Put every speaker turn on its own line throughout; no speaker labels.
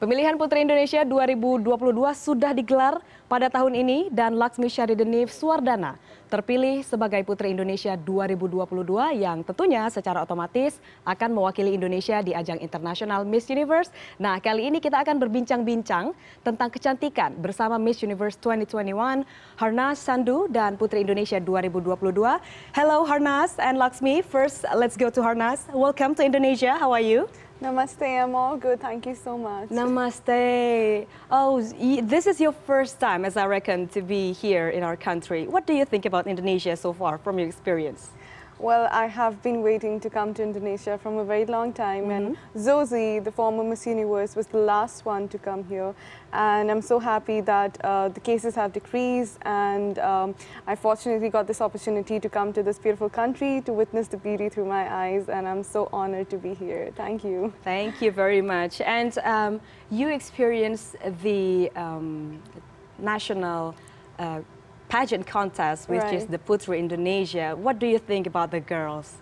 Pemilihan Putri Indonesia 2022 sudah digelar pada tahun ini dan Laksmi Syaridenif Suwardana terpilih sebagai Putri Indonesia 2022 yang tentunya secara otomatis akan mewakili Indonesia di ajang internasional Miss Universe. Nah, kali ini kita akan berbincang-bincang tentang kecantikan bersama Miss Universe 2021 Harnas Sandu dan Putri Indonesia 2022. Hello Harnas and Laksmi. First, let's go to Harnas. Welcome to Indonesia. How are you?
Namaste, I'm all good. Thank you so much.
Namaste. Oh, this is your first time, as I reckon, to be here in our country. What do you think about Indonesia so far from your experience?
Well, I have been waiting to come to Indonesia from a very long time, mm -hmm. and mm-hmm. Zosie, the former Miss Universe, was the last one to come here. And I'm so happy that uh, the cases have decreased, and um, I fortunately got this opportunity to come to this beautiful country to witness the beauty through my eyes, and I'm so honored to be here. Thank you.
Thank you very much. And um, you experienced the um, national uh, pageant contest, which right. is the Putri Indonesia. What do you think about the girls?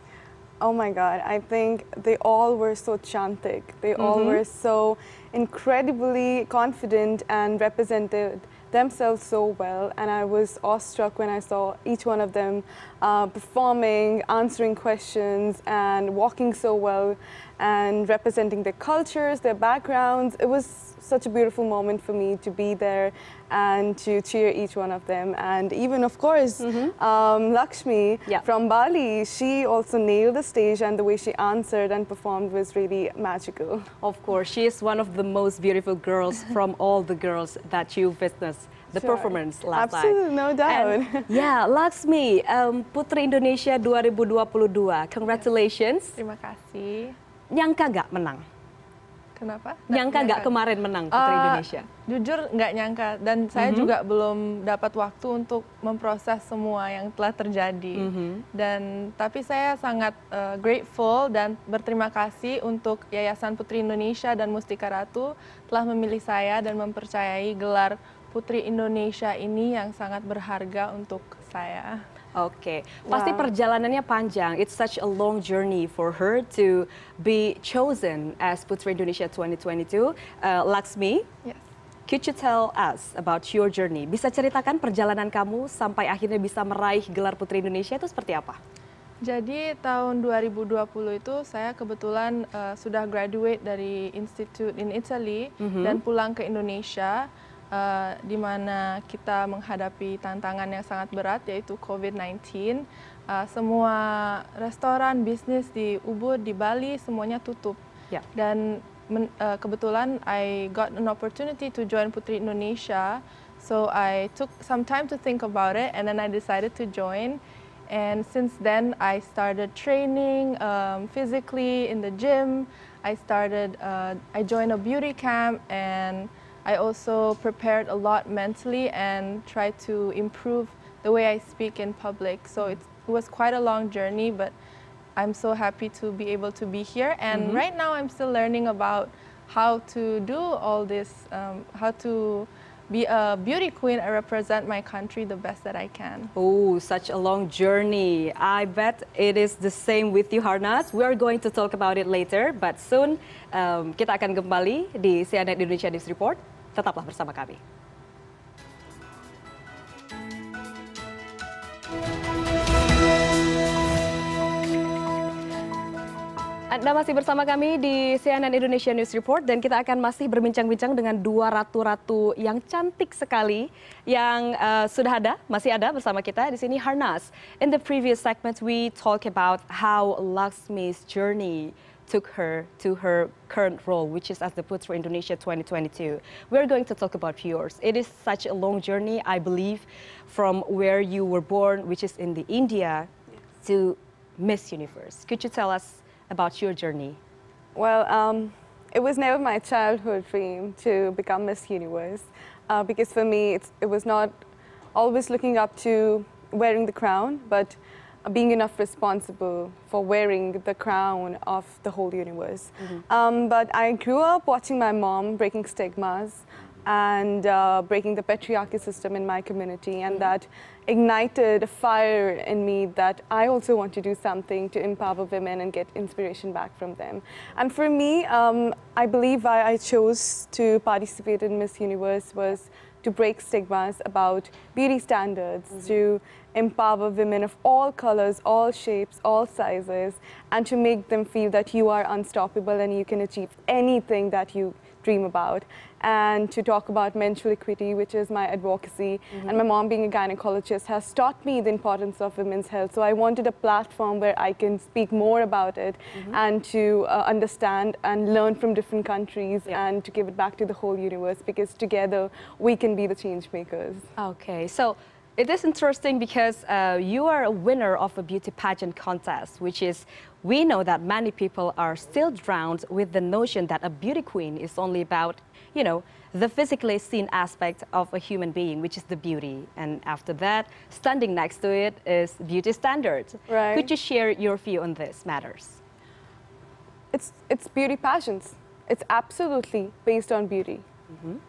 Oh my God, I think they all were so chantic. They mm -hmm. all mm-hmm. were so incredibly confident and represented themselves so well. And I was awestruck when I saw each one of them uh, performing, answering questions, and walking so well and representing their cultures, their backgrounds. It was such a beautiful moment for me to be there and to cheer each one of them. And even, of course, mm -hmm. um, Lakshmi yeah. from Bali, she also nailed the stage and the way she answered and performed was really magical.
Of course, she is one of the most beautiful girls from all the girls that you witnessed the sure. performance last
Absolutely,
night.
no doubt.
And, yeah, Lakshmi, um, Putri Indonesia 2022, congratulations.
Terima kasih.
Nyangka gak menang?
Kenapa?
Nyangka nggak kemarin menang Putri uh, Indonesia?
Jujur nggak nyangka dan saya mm -hmm. juga belum dapat waktu untuk memproses semua yang telah terjadi. Mm -hmm. Dan tapi saya sangat uh, grateful dan berterima kasih untuk Yayasan Putri Indonesia dan Mustika Ratu telah memilih saya dan mempercayai gelar Putri Indonesia ini yang sangat berharga untuk saya.
Oke, okay. pasti perjalanannya panjang. It's such a long journey for her to be chosen as Putri Indonesia 2022. Uh, Laksmi, yes. could you tell us about your journey? Bisa ceritakan perjalanan kamu sampai akhirnya bisa meraih gelar Putri Indonesia itu seperti apa?
Jadi tahun 2020 itu saya kebetulan uh, sudah graduate dari institute in Italy mm -hmm. dan pulang ke Indonesia uh, di mana kita menghadapi tantangan yang sangat berat yaitu COVID-19. Uh, semua restoran, bisnis di Ubud, di Bali semuanya tutup. Yeah. Dan men, uh, kebetulan I got an opportunity to join Putri Indonesia. So I took some time to think about it and then I decided to join. And since then, I started training um, physically in the gym. I started, uh, I joined a beauty camp and I also prepared a lot mentally and tried to improve the way I speak in public. So it was quite a long journey, but I'm so happy to be able to be here. And mm -hmm. right now, I'm still learning about how to do all this, um, how to be a beauty queen and represent my country the best that I can.
Oh, such a long journey. I bet it is the same with you, Harnaaz. We are going to talk about it later, but soon um, kita akan kembali di CNN Indonesia News Report. Tetaplah bersama kami. Anda masih bersama kami di CNN Indonesia News Report dan kita akan masih berbincang-bincang dengan dua ratu-ratu yang cantik sekali yang uh, sudah ada, masih ada bersama kita di sini Harnas. In the previous segment we talk about how Laksmi's journey took her to her current role, which is as the Putra Indonesia 2022. We're going to talk about yours. It is such a long journey, I believe, from where you were born, which is in the India, to Miss Universe. Could you tell us about your journey?
Well, um, it was never my childhood dream to become Miss Universe, uh, because for me, it was not always looking up to wearing the crown, but being enough responsible for wearing the crown of the whole universe. Mm -hmm. um, but I grew up watching my mom breaking stigmas and uh, breaking the patriarchy system in my community. And that ignited a fire in me that I also want to do something to empower women and get inspiration back from them. And for me, um, I believe why I chose to participate in Miss Universe was to break stigmas about beauty standards, to empower women of all colors, all shapes, all sizes, and to make them feel that you are unstoppable and you can achieve anything that you dream about. And to talk about menstrual equity, which is my advocacy. And my mom, being a gynecologist, has taught me the importance of women's health. So I wanted a platform where I can speak more about it and to uh, understand and learn from different countries and to give it back to the whole universe because together we can be the change makers.
Okay, so it is interesting because uh, you are a winner of a beauty pageant contest, which is we know that many people are still drowned with the notion that a beauty queen is only about, you know, the physically seen aspect of a human being, which is the beauty. And after that, standing next to it is beauty standards.
Right.
Could you share your view on this matters?
It's, it's beauty passions. It's absolutely based on beauty,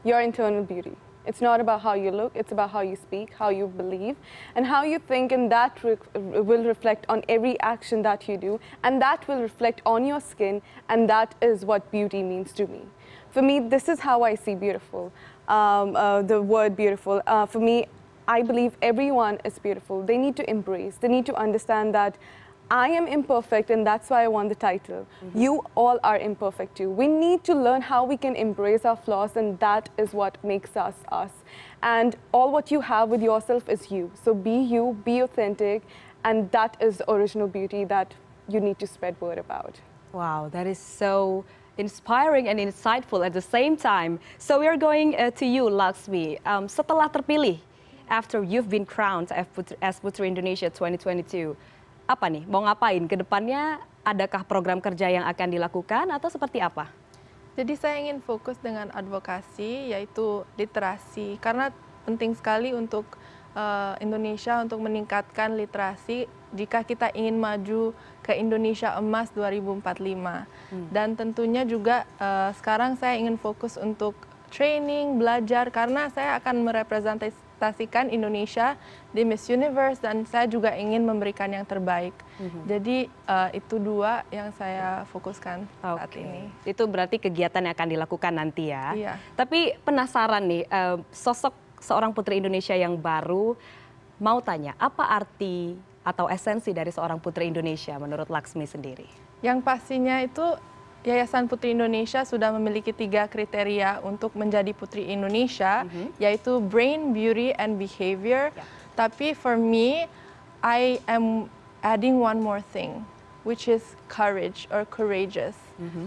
your internal beauty. It's not about how you look, it's about how you speak, how you believe, and how you think, and that re- will reflect on every action that you do, and that will reflect on your skin, and that is what beauty means to me. For me, this is how I see beautiful, um, uh, the word beautiful. Uh, for me, I believe everyone is beautiful. They need to embrace, they need to understand that I am imperfect, and that's why I won the title. You all are imperfect too. We need to learn how we can embrace our flaws, and that is what makes us us. And all what you have with yourself is you. So be you, be authentic, and that is the original beauty that you need to spread word about.
Wow, that is so inspiring and insightful at the same time. So we are going uh, to you, Laksmi. Um, setelah terpilih, after you've been crowned as Putri, as Putri Indonesia 2022, apa nih? Mau ngapain ke depannya? Adakah program kerja yang akan dilakukan atau seperti apa?
Jadi saya ingin fokus dengan advokasi yaitu literasi karena penting sekali untuk eh, Indonesia untuk meningkatkan literasi jika kita ingin maju ke Indonesia Emas 2045. Dan tentunya juga eh, sekarang saya ingin fokus untuk training, belajar karena saya akan merepresentasikan Indonesia di Miss Universe dan saya juga ingin memberikan yang terbaik. Jadi eh, itu dua yang saya fokuskan saat
Oke.
ini.
Itu berarti kegiatan yang akan dilakukan nanti ya.
Iya.
Tapi penasaran nih, eh, sosok seorang putri Indonesia yang baru, mau tanya, apa arti atau esensi dari seorang putri Indonesia menurut Laksmi sendiri?
Yang pastinya itu Yayasan Putri Indonesia sudah memiliki tiga kriteria untuk menjadi Putri Indonesia, yaitu brain, beauty, and behavior.
Ya.
Tapi for me, I am adding one more thing, which is courage or courageous.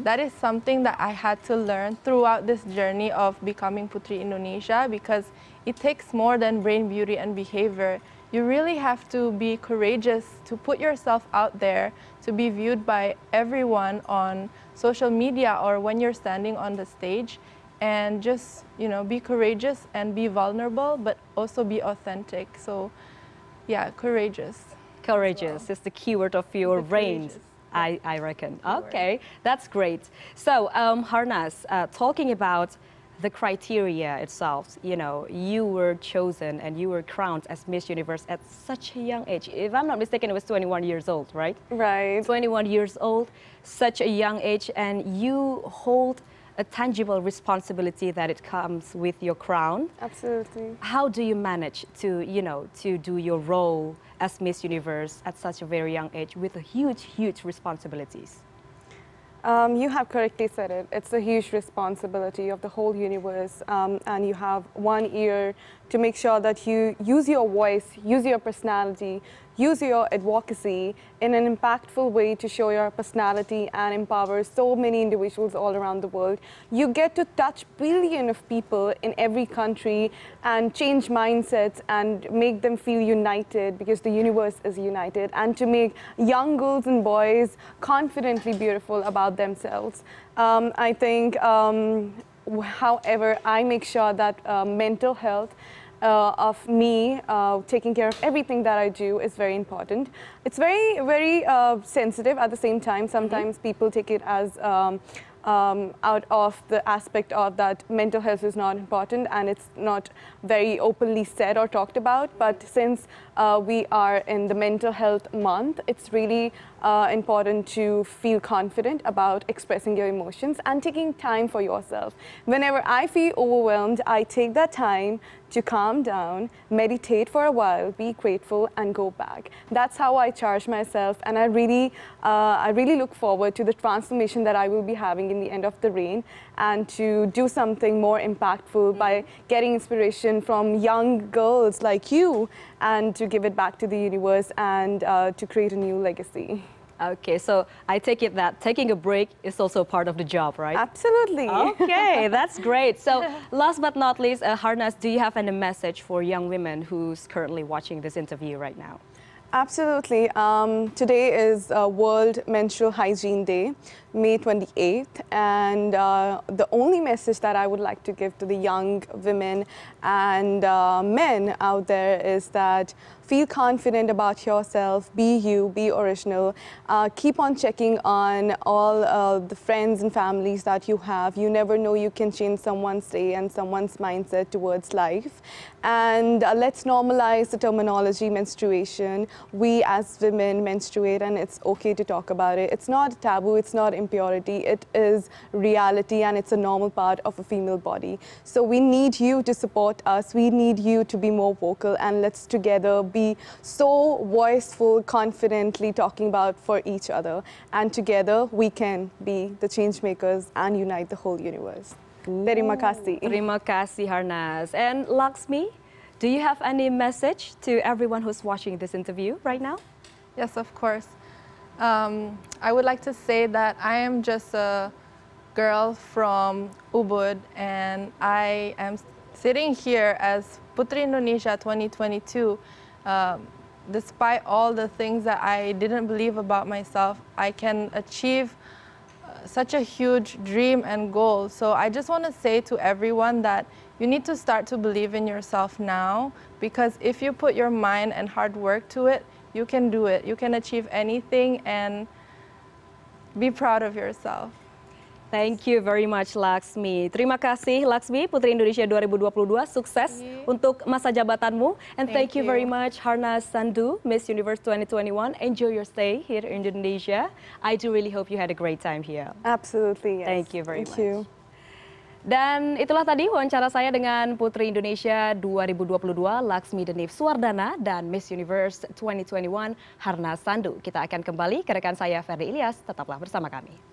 That is something that I had to learn throughout this journey of becoming Putri Indonesia because it takes more than brain, beauty, and behavior. You really have to be courageous to put yourself out there to be viewed by everyone on social media or when you're standing on the stage and just you know be courageous and be vulnerable but also be authentic so yeah courageous
Courageous is the keyword of your
The courageous,
I, I reckon. Okay, that's great. So, um, Harnaaz, uh, talking about the criteria itself, you know, you were chosen and you were crowned as Miss Universe at such a young age. If I'm not mistaken, it was 21 years old, right?
Right.
21 years old, such a young age, and you hold a tangible responsibility that it comes with your crown.
Absolutely.
How do you manage to, you know, to do your role as Miss Universe at such a very young age with a huge, huge responsibilities?
Um, you have correctly said it. It's a huge responsibility of the whole universe, um, and you have one ear to make sure that you use your voice, use your personality, use your advocacy in an impactful way to show your personality and empower so many individuals all around the world. You get to touch billion of people in every country and change mindsets and make them feel united because the universe is united and to make young girls and boys confidently beautiful about themselves. Um, I think, um, however, I make sure that uh, mental health uh, of me uh, taking care of everything that I do is very important. It's very, very uh, sensitive at the same time. Sometimes people take it as um, um, out of the aspect of that mental health is not important and it's not very openly said or talked about. But since uh, we are in the mental health month, it's really uh, important to feel confident about expressing your emotions and taking time for yourself. Whenever I feel overwhelmed, I take that time to calm down, meditate for a while, be grateful, and go back. That's how I charge myself, and I really, uh, I really look forward to the transformation that I will be having in the end of the reign, and to do something more impactful by getting inspiration from young girls like you, and to give it back to the universe and uh, to create a new legacy.
Okay, so I take it that taking a break is also part of the job, right?
Absolutely.
Okay, that's great. So last but not least, uh, Harnaaz, do you have any message for young women who's currently watching this interview right now?
Absolutely. Um, today is uh, World Menstrual Hygiene Day, May 28th, and uh, the only message that I would like to give to the young women and uh, men out there is that feel confident about yourself, be you, be original, uh, keep on checking on all uh, the friends and families that you have. You never know you can change someone's day and someone's mindset towards life. And uh, let's normalize the terminology menstruation. We as women menstruate and it's okay to talk about it. It's not taboo, it's not impurity, it is reality and it's a normal part of a female body. So we need you to support us, we need you to be more vocal and let's together be so voiceful, confidently talking about for each other. And together we can be the change makers and unite the whole universe. Terima kasih.
Terima kasih, Harnaaz. And Laksmi, do you have any message to everyone who's watching this interview right now?
Yes, of course. Um, I would like to say that I am just a girl from Ubud and I am sitting here as Putri Indonesia 2022. Um, despite all the things that I didn't believe about myself, I can achieve uh, such a huge dream and goal. So I just want to say to everyone that you need to start to believe in yourself now because if you put your mind and hard work to it, you can do it. You can achieve anything and be proud of yourself.
Thank you very much Laksmi. Terima kasih Laksmi Putri Indonesia 2022. Sukses untuk masa jabatanmu. And thank,
Thank
you.
you.
very much Harnaaz Sandhu, Miss Universe 2021. Enjoy your stay here in Indonesia. I do really hope you had a great time here.
Absolutely, yes.
Thank you very much.
Thank you.
Dan itulah tadi wawancara saya dengan Putri Indonesia 2022 Laksmi Denif Suwardana dan Miss Universe 2021 Harnas Sandu. Kita akan kembali ke rekan saya Ferdi Ilyas, tetaplah bersama kami.